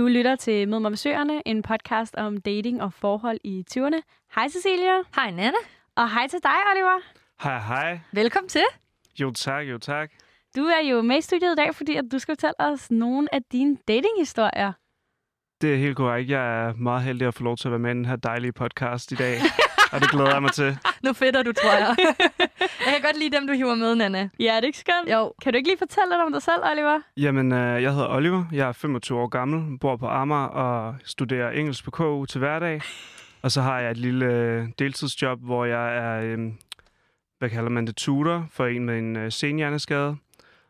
Du lytter til Mød mig med Søerne, en podcast om dating og forhold i 20'erne. Hej Cecilia. Hej Nana. Og hej til dig, Oliver. Hej, hej. Velkommen til. Jo tak, jo tak. Du er jo med i studiet i dag, fordi at du skal fortælle os nogle af dine datinghistorier. Det er helt korrekt. Jeg er meget heldig at få lov til at være med i den her dejlige podcast i dag. og det glæder jeg mig til. Nu fedter du, tror jeg. jeg kan godt lide dem, du hiver med, Nana. Ja, det er ikke skønt. Jo. Kan du ikke lige fortælle lidt om dig selv, Oliver? Jamen, øh, jeg hedder Oliver. Jeg er 25 år gammel, bor på Amager og studerer engelsk på KU til hverdag. Og så har jeg et lille øh, deltidsjob, hvor jeg er, øh, hvad kalder man det, tutor for en med en øh, senhjerneskade.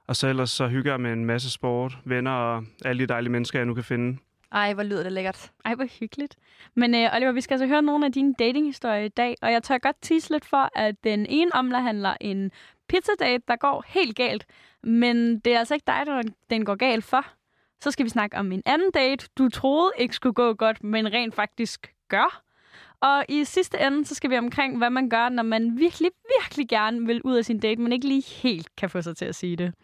Og så ellers så hygger jeg med en masse sport, venner og alle de dejlige mennesker, jeg nu kan finde. Ej, hvor lyder det lækkert. Ej, hvor hyggeligt. Men øh, Oliver, vi skal altså høre nogle af dine datinghistorier i dag, og jeg tør godt tease lidt for, at den ene omhandler en pizzadate, der går helt galt, men det er altså ikke dig, der den går galt for. Så skal vi snakke om en anden date, du troede ikke skulle gå godt, men rent faktisk gør. Og i sidste ende, så skal vi omkring, hvad man gør, når man virkelig, virkelig gerne vil ud af sin date, men ikke lige helt kan få sig til at sige det.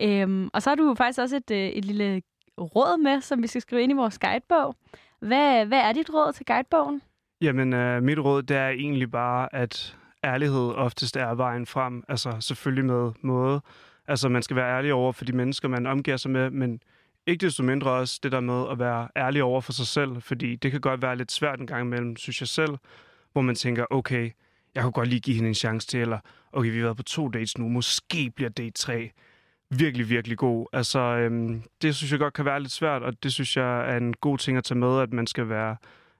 Øhm, og så har du faktisk også et, øh, et lille råd med, som vi skal skrive ind i vores guidebog. Hvad, hvad er dit råd til guidebogen? Jamen, øh, mit råd, det er egentlig bare, at ærlighed oftest er vejen frem. Altså, selvfølgelig med måde. Altså, man skal være ærlig over for de mennesker, man omgiver sig med, men ikke desto mindre også det der med at være ærlig over for sig selv, fordi det kan godt være lidt svært en gang imellem, synes jeg selv, hvor man tænker, okay, jeg kunne godt lige give hende en chance til, eller okay, vi har været på to dates nu, måske bliver date tre virkelig, virkelig god. Altså, øhm, det synes jeg godt kan være lidt svært, og det synes jeg er en god ting at tage med, at man skal være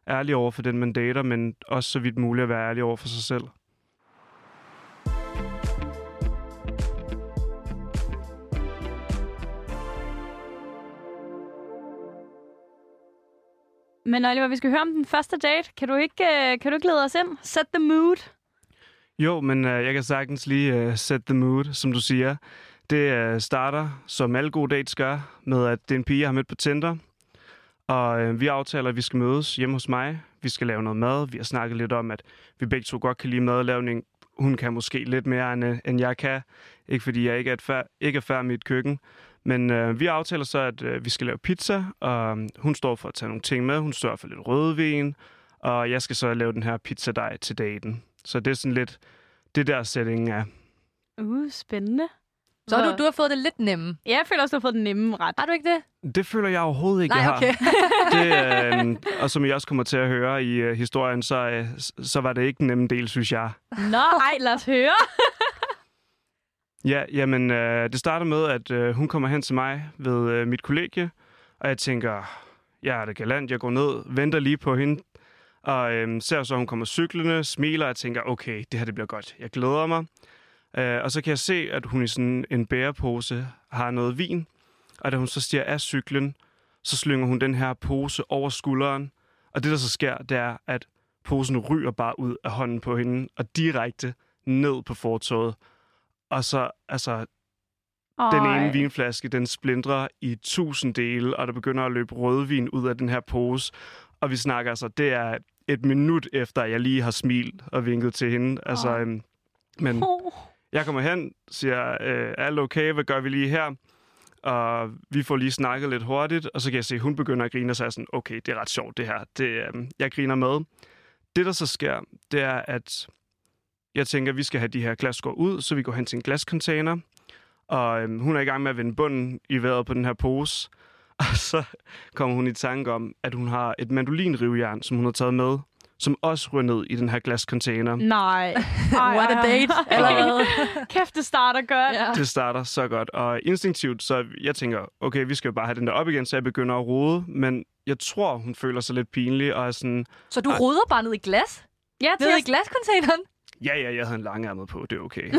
ærlig over for den, man dater, men også så vidt muligt at være ærlig over for sig selv. Men Oliver, vi skal høre om den første date. Kan du ikke, uh, kan du ikke lede os ind? Set the mood. Jo, men øh, jeg kan sagtens lige øh, set the mood, som du siger. Det øh, starter, som alle gode dates gør, med at det er en pige, jeg har mødt på Tinder. Og øh, vi aftaler, at vi skal mødes hjemme hos mig. Vi skal lave noget mad. Vi har snakket lidt om, at vi begge to godt kan lide madlavning. Hun kan måske lidt mere, end, øh, end jeg kan. Ikke fordi jeg ikke er, fær, ikke er færdig med mit køkken. Men øh, vi aftaler så, at øh, vi skal lave pizza, og øh, hun står for at tage nogle ting med. Hun står for lidt rødvin, og jeg skal så lave den her pizzadej til daten. Så det er sådan lidt det der setting er. Uh, spændende. Så har du, du har fået det lidt nemme. Ja, jeg føler også, du har fået den nemme ret. Har du ikke det? Det føler jeg overhovedet ikke, Nej, jeg okay. har. Det, øh, og som I også kommer til at høre i øh, historien, så, øh, så var det ikke den nemme del, synes jeg. Nå, ej, lad os høre. Ja, jamen, øh, det starter med, at øh, hun kommer hen til mig ved øh, mit kollegie, og jeg tænker, jeg er da galant, jeg går ned, venter lige på hende, og øh, ser så, at hun kommer cyklende, smiler, og jeg tænker, okay, det her det bliver godt. Jeg glæder mig. Øh, og så kan jeg se, at hun i sådan en bærepose har noget vin, og da hun så stiger af cyklen, så slynger hun den her pose over skulderen, og det, der så sker, det er, at posen ryger bare ud af hånden på hende, og direkte ned på fortovet. Og så, altså, den ene vinflaske, den splindrer i tusind dele, og der begynder at løbe rødvin ud af den her pose. Og vi snakker altså, det er et minut efter, jeg lige har smilt og vinket til hende. Altså, Åh. øhm, men Oh jeg kommer hen, siger, øh, alt okay, hvad gør vi lige her? Og vi får lige snakket lidt hurtigt, og så kan jeg se, at hun begynder at grine, og så er jeg sådan, okay, det er ret sjovt det her. Det, øh, jeg griner med. Det, der så sker, det er, at jeg tænker, at vi skal have de her glasskår ud, så vi går hen til en glascontainer. Og øh, hun er i gang med at vende bunden i vejret på den her pose. Og så kommer hun i tanke om, at hun har et mandolinrivjern, som hun har taget med, som også ryger ned i den her glascontainer. Nej. Ej, What a date. Allerede. Kæft, det starter godt. Ja. Det starter så godt, og instinktivt, så jeg tænker, okay, vi skal jo bare have den der op igen, så jeg begynder at rode, men jeg tror, hun føler sig lidt pinlig, og er sådan, Så du Ej. ruder bare ned i glas? Ja, til Ned i glascontaineren? ja, ja, jeg havde en langærmet på, det er okay. ja,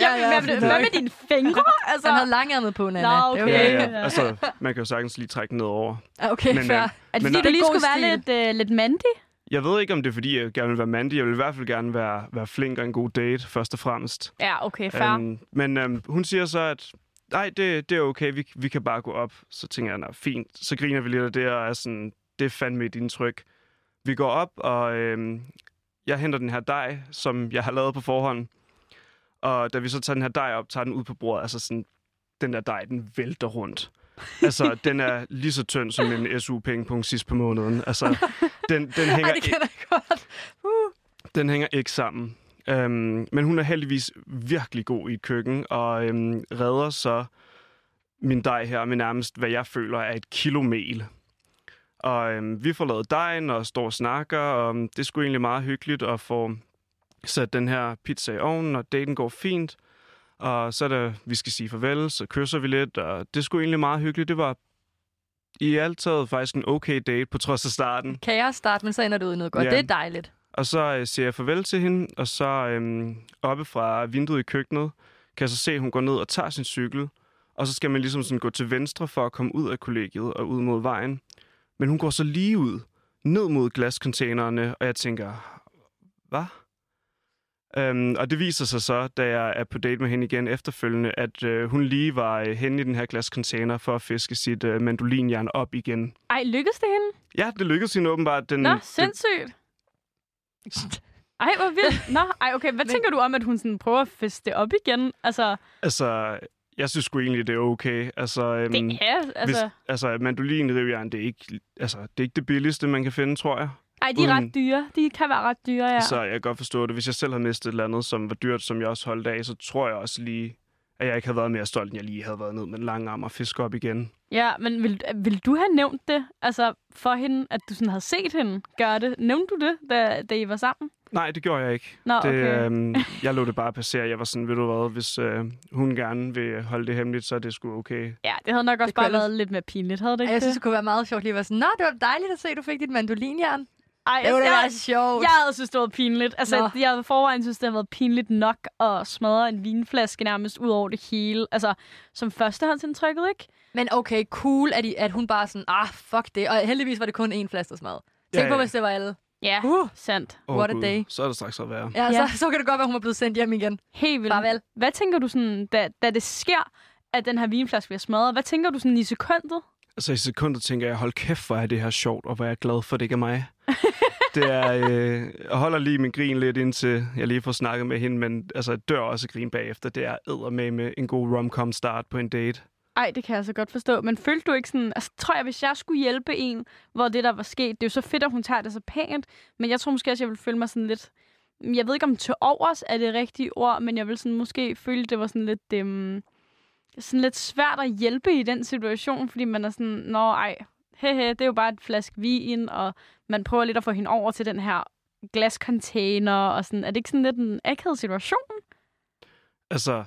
Ja, ja, hvad, fint hvad med dine fingre? Altså, Han havde langærmet på, Nana. Nå, Det er okay. Ja, ja, altså, man kan jo sagtens lige trække den ned over. Ja, Okay, Men, fair. øh, Er det Men fordi, du lige skulle være stil. lidt, uh, lidt mandig? Jeg ved ikke, om det er, fordi jeg gerne vil være mandig. Jeg vil i hvert fald gerne være, være flink og en god date, først og fremmest. Ja, okay, fair. Øhm, men øhm, hun siger så, at nej, det, det er okay, vi, vi kan bare gå op. Så tænker jeg, nej, fint. Så griner vi lidt af det, og er sådan, det er fandme et indtryk. Vi går op, og øhm, jeg henter den her dej, som jeg har lavet på forhånd. Og da vi så tager den her dej op, tager den ud på bordet, altså sådan, den der dej, den vælter rundt. Altså, den er lige så tynd som en SU-pengepunkt sidst på måneden. Altså, den, den, hænger, Ej, det kender jeg godt. Uh. den hænger ikke sammen. Øhm, men hun er heldigvis virkelig god i et køkken, og øhm, redder så min dej her med nærmest, hvad jeg føler er et kilo mel. Og øhm, vi får lavet dejen og står og snakker, og øhm, det sgu egentlig meget hyggeligt at få sat den her pizza i ovnen, og daten går fint. Og så det, vi skal sige farvel, så kysser vi lidt, og det sgu egentlig meget hyggeligt. Det var i alt taget faktisk en okay date, på trods af starten. Kaos start, men så ender det ud i noget godt. Ja. Det er dejligt. Og så øh, siger jeg farvel til hende, og så øhm, oppe fra vinduet i køkkenet, kan jeg så se, at hun går ned og tager sin cykel. Og så skal man ligesom sådan gå til venstre for at komme ud af kollegiet og ud mod vejen. Men hun går så lige ud, ned mod glascontainerne, og jeg tænker, hvad? Øhm, og det viser sig så, da jeg er på date med hende igen efterfølgende, at øh, hun lige var øh, henne i den her glascontainer for at fiske sit øh, mandolinjern op igen. Ej, lykkedes det hende? Ja, det lykkedes hende åbenbart. Den, Nå, den, sindssygt. Ej, hvor vildt. Nå, ej, okay. Hvad Men- tænker du om, at hun sådan prøver at fiske det op igen? Altså, Altså, jeg synes sgu egentlig, det er okay. Altså, øhm, det er, altså... Hvis, altså, mandolinrivjern, det er ikke, altså, det er ikke det billigste, man kan finde, tror jeg. Ej, de er uden- ret dyre. De kan være ret dyre, ja. Så jeg kan godt forstå det. Hvis jeg selv havde mistet et eller andet, som var dyrt, som jeg også holdt af, så tror jeg også lige, at jeg ikke havde været mere stolt, end jeg lige havde været ned med en lang arm og fiske op igen. Ja, men vil, vil du have nævnt det, altså for hende, at du sådan havde set hende gøre det? Nævnte du det, da, da I var sammen? Nej, det gjorde jeg ikke. Nå, det, okay. øhm, jeg lå det bare passere. Jeg var sådan, ved du hvad, hvis øh, hun gerne vil holde det hemmeligt, så er det sgu okay. Ja, det havde nok også kunne bare været lidt mere pinligt, havde det Ej, ikke jeg synes, det? det kunne være meget sjovt lige at være sådan, Nå, det var dejligt at se, at du fik dit mandolinjern. Ej, Det var da jeg, være sjovt. jeg havde synes, det var pinligt. Altså, Nå. jeg havde forvejen synes, det havde været pinligt nok at smadre en vinflaske nærmest ud over det hele. Altså, som førstehåndsindtrykket, ikke? Men okay, cool, at, I, at hun bare sådan, ah, fuck det. Og heldigvis var det kun én flaske smad. Tænk Ja, på, ja. hvis det var alle. Ja, Uh. sandt. Åh, What a day. Så er det straks at være. Ja, Ja. Så, så kan det godt være, hun var blevet sendt hjem igen. Helt vildt. Farvel. Hvad tænker du sådan, da, da det sker, at den her vinflaske bliver smadret? Hvad tænker du sådan i sekundet? Altså i sekundet tænker jeg, hold kæft, hvor er det her sjovt, og hvor er jeg glad for, at det ikke er mig det er, øh, jeg holder lige min grin lidt, indtil jeg lige får snakket med hende, men altså, jeg dør også grin bagefter. Det er med med en god rom-com start på en date. Ej, det kan jeg så godt forstå. Men følte du ikke sådan... Altså, tror jeg, hvis jeg skulle hjælpe en, hvor det der var sket... Det er jo så fedt, at hun tager det så pænt. Men jeg tror måske også, jeg ville føle mig sådan lidt... Jeg ved ikke, om til overs er det rigtige ord, men jeg vil sådan måske føle, det var sådan lidt... Øhm, sådan lidt svært at hjælpe i den situation, fordi man er sådan, nå ej, hehe, det er jo bare et flaske vin, og man prøver lidt at få hende over til den her glascontainer, og sådan. Er det ikke sådan lidt en akavet situation? Altså,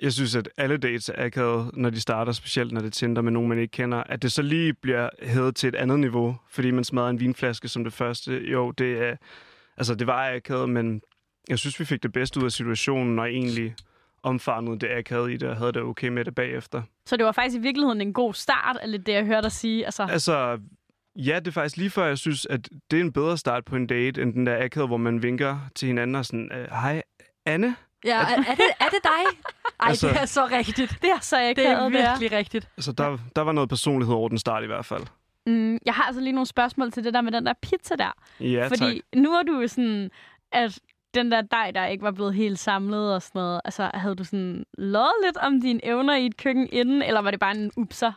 jeg synes, at alle dates er akavet, når de starter, specielt når det Tinder med nogen, man ikke kender. At det så lige bliver hævet til et andet niveau, fordi man smadrer en vinflaske som det første. Jo, det er, altså, det var akavet, men jeg synes, vi fik det bedste ud af situationen, og egentlig omfavnede det akavet i det, og havde det okay med det bagefter. Så det var faktisk i virkeligheden en god start, er lidt det, jeg hørte dig sige. Altså, Altså, ja, det er faktisk lige før, jeg synes, at det er en bedre start på en date, end den der akavet, hvor man vinker til hinanden og sådan, øh, hej, Anne? Ja, er, er, det, er det dig? Ej, Altså- det er så rigtigt. det er så akavet, Det er det er. virkelig rigtigt. Altså, der, der var noget personlighed over den start i hvert fald. Mm, jeg har altså lige nogle spørgsmål til det der med den der pizza der. Ja, Fordi tak. nu er du sådan, at den der dej, der ikke var blevet helt samlet og sådan noget, altså havde du sådan lovet lidt om dine evner i et køkken inden, eller var det bare en upser?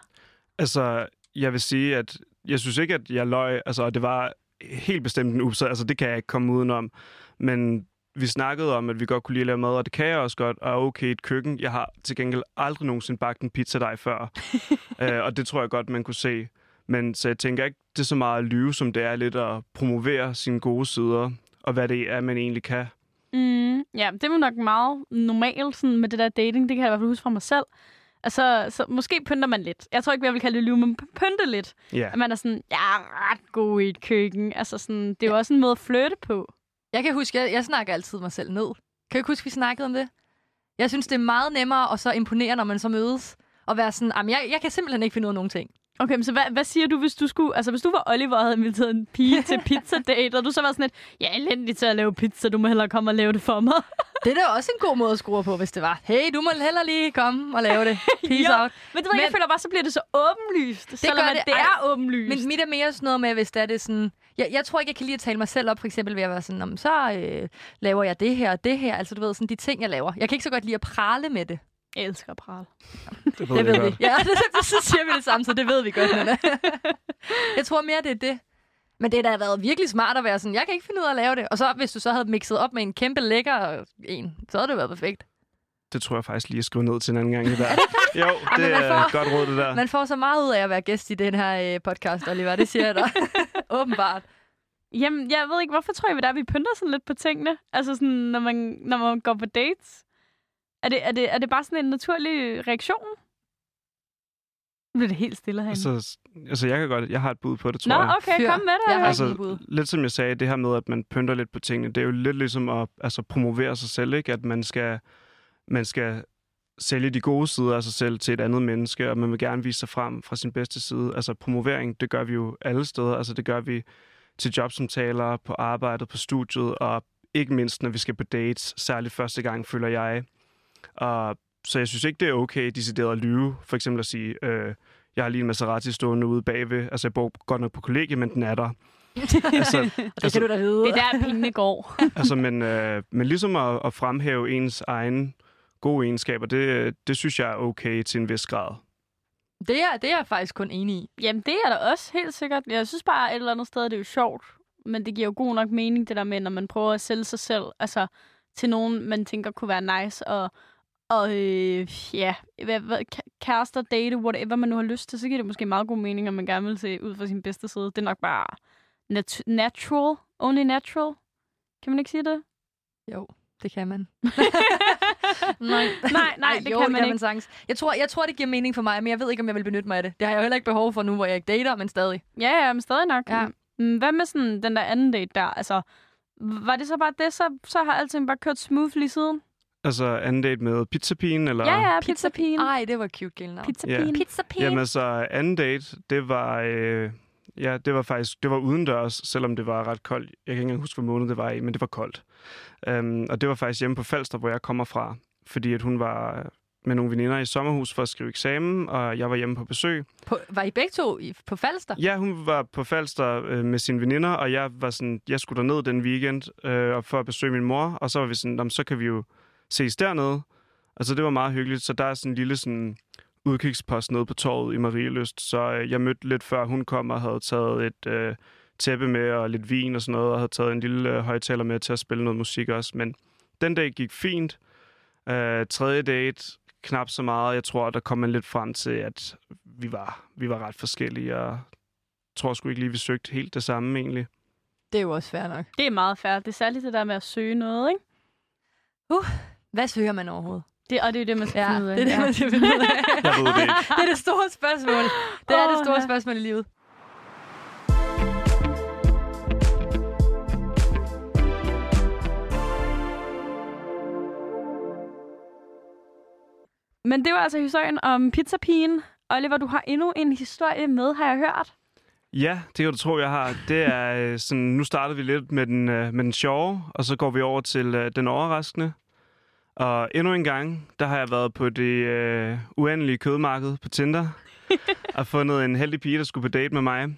Altså, jeg vil sige, at jeg synes ikke, at jeg løg. Altså, det var helt bestemt en ups. Altså, det kan jeg ikke komme udenom. Men vi snakkede om, at vi godt kunne lide at lave mad, og det kan jeg også godt, og er okay et køkken. Jeg har til gengæld aldrig nogensinde bagt en pizzadej før. øh, og det tror jeg godt, man kunne se. Men så jeg tænker ikke, det er så meget at lyve, som det er lidt at promovere sine gode sider, og hvad det er, man egentlig kan. Mm, ja, det var nok meget normalt sådan med det der dating. Det kan jeg i hvert fald huske fra mig selv. Altså, så måske pynter man lidt. Jeg tror ikke, jeg vil kalde det lyve, men pynte lidt. Ja. At man er sådan, jeg er ret god i et køkken. Altså sådan, det er jo også en måde at flytte på. Jeg kan huske, jeg, jeg snakker altid mig selv ned. Kan du ikke huske, vi snakkede om det? Jeg synes, det er meget nemmere at så imponere, når man så mødes. Og være sådan, "Jamen, jeg, jeg kan simpelthen ikke finde ud af nogen ting. Okay, men så hvad, hvad siger du, hvis du skulle... Altså, hvis du var Oliver og havde inviteret en pige til pizza date, og du så var sådan lidt, jeg er elendig til at lave pizza, du må hellere komme og lave det for mig. Det er da også en god måde at skrue på, hvis det var. Hey, du må hellere lige komme og lave det. Peace Ja, out. Men det var, men, jeg føler bare, så bliver det så åbenlyst. Det selvom det. det Ej, er åbenlyst. Men mit er mere sådan noget med, hvis det er det sådan... Jeg, jeg tror ikke, jeg kan lide at tale mig selv op, for eksempel ved at være sådan, "Nå, men så øh, laver jeg det her og det her. Altså, du ved, sådan de ting, jeg laver. Jeg kan ikke så godt lide at prale med det. Jeg elsker pral. Det ved, Det ved jeg vi. godt. Ja, det, så siger vi det samme, så det ved vi godt. Men, jeg tror mere, det er det. Men det har da været virkelig smart at være sådan, jeg kan ikke finde ud af at lave det. Og så hvis du så havde mixet op med en kæmpe lækker en, så havde det været perfekt. Det tror jeg faktisk lige at skrive ned til en anden gang. Det der. Jo, men det man er får- godt råd, det der. Man får så meget ud af at være gæst i den her øh, podcast, Oliver. Det siger jeg dig. Åbenbart. Jamen, jeg ved ikke, hvorfor tror jeg, vi der vi pynter sådan lidt på tingene? Altså sådan, når man, når man går på dates. Er det, er, det, er det bare sådan en naturlig reaktion? Nu bliver det helt stille herinde. Altså, altså, jeg kan godt, jeg har et bud på det, tror Nå, jeg. okay, Fyr. kom med det. Jeg har Altså, Altså, bud. lidt som jeg sagde, det her med, at man pynter lidt på tingene, det er jo lidt ligesom at altså, promovere sig selv, ikke? At man skal, man skal sælge de gode sider af sig selv til et andet menneske, og man vil gerne vise sig frem fra sin bedste side. Altså, promovering, det gør vi jo alle steder. Altså, det gør vi til jobsamtaler, på arbejdet, på studiet, og ikke mindst, når vi skal på dates, særligt første gang, føler jeg. Og, så jeg synes ikke, det er okay decideret at lyve. For eksempel at sige, øh, jeg har lige en Maserati stående ude bagved. Altså, jeg bor godt nok på kollegie, men den er der. altså, Det kan du da vide. det er der, pengene går. altså, men, øh, men ligesom at, at fremhæve ens egen gode egenskaber, det, det synes jeg er okay til en vis grad. Det er, det er jeg faktisk kun enig i. Jamen, det er der også helt sikkert. Jeg synes bare, et eller andet sted, det er jo sjovt. Men det giver jo god nok mening, det der med, når man prøver at sælge sig selv altså, til nogen, man tænker kunne være nice. Og, og øh, ja, hvad, hvad, kærester, date, whatever man nu har lyst til, så giver det måske meget god mening, at man gerne vil se ud fra sin bedste side. Det er nok bare nat- natural. Only natural. Kan man ikke sige det? Jo, det kan man. nej. Nej, nej, det jo, kan man ikke. sagtens. Jeg tror, jeg tror, det giver mening for mig, men jeg ved ikke, om jeg vil benytte mig af det. Det har jeg heller ikke behov for nu, hvor jeg ikke dater, men stadig. Ja, ja, men stadig nok. Ja. Mm, Hvad med sådan den der anden date der? Altså, var det så bare det, så, så har alting bare kørt smoothly siden? Altså, anden date med pizzapigen, eller... Ja, ja, pizzapigen. Ej, det var cute gældenavn. Pizzapigen. Pizzapigen. Jamen altså, anden date, det var, øh, ja, det var faktisk, det var udendørs, selvom det var ret koldt. Jeg kan ikke engang huske, hvad måned det var i, men det var koldt. Um, og det var faktisk hjemme på Falster, hvor jeg kommer fra, fordi at hun var med nogle veninder i sommerhus for at skrive eksamen, og jeg var hjemme på besøg. På, var I begge to i, på Falster? Ja, hun var på Falster øh, med sine veninder, og jeg var sådan, jeg skulle derned den weekend øh, for at besøge min mor, og så var vi sådan, "Nå, men så kan vi jo ses dernede. Altså, det var meget hyggeligt, så der er sådan en lille sådan udkigspost nede på torvet i Marieløst, så øh, jeg mødte lidt før hun kom og havde taget et øh, tæppe med og lidt vin og sådan noget, og havde taget en lille øh, højtaler med til at spille noget musik også, men den dag gik fint. Øh, tredje date, knap så meget. Jeg tror, der kom man lidt frem til, at vi var, vi var ret forskellige, og jeg tror sgu ikke lige, vi søgte helt det samme egentlig. Det er jo også fair nok. Det er meget fair. Det er særligt det der med at søge noget, ikke? Hvad søger man overhovedet? Det, og det er jo det, man skal Ja, finde ud af. det er det, man skal finde ud af. Jeg ved det ikke. Det er det store spørgsmål. Det er det Åh, store ja. spørgsmål i livet. Men det var altså historien om pizzapigen. Oliver, du har endnu en historie med, har jeg hørt. Ja, det kan du tro, jeg har. Det er øh, sådan, nu startede vi lidt med den, øh, med den sjove, og så går vi over til øh, den overraskende. Og endnu en gang, der har jeg været på det øh, uendelige kødmarked på Tinder, og fundet en heldig pige, der skulle på date med mig.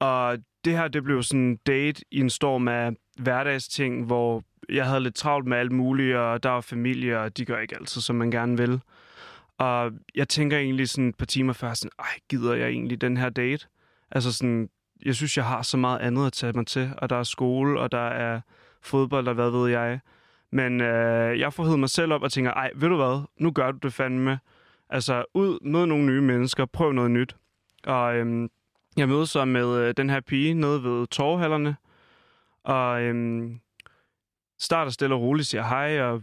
Og det her, det blev sådan en date i en storm af hverdagsting, hvor jeg havde lidt travlt med alt muligt, og der var familie, og de gør ikke altid, som man gerne vil. Og jeg tænker egentlig sådan et par timer før, sådan, ej, gider jeg egentlig den her date? Altså sådan, jeg synes, jeg har så meget andet at tage mig til, og der er skole, og der er fodbold, og hvad ved jeg. Men øh, jeg får hævet mig selv op og tænker, ej, ved du hvad, nu gør du det fandme. Altså, ud, mød nogle nye mennesker, prøv noget nyt. Og øhm, jeg mødte så med øh, den her pige nede ved torvhallerne, og øhm, starter stille og roligt, siger hej, og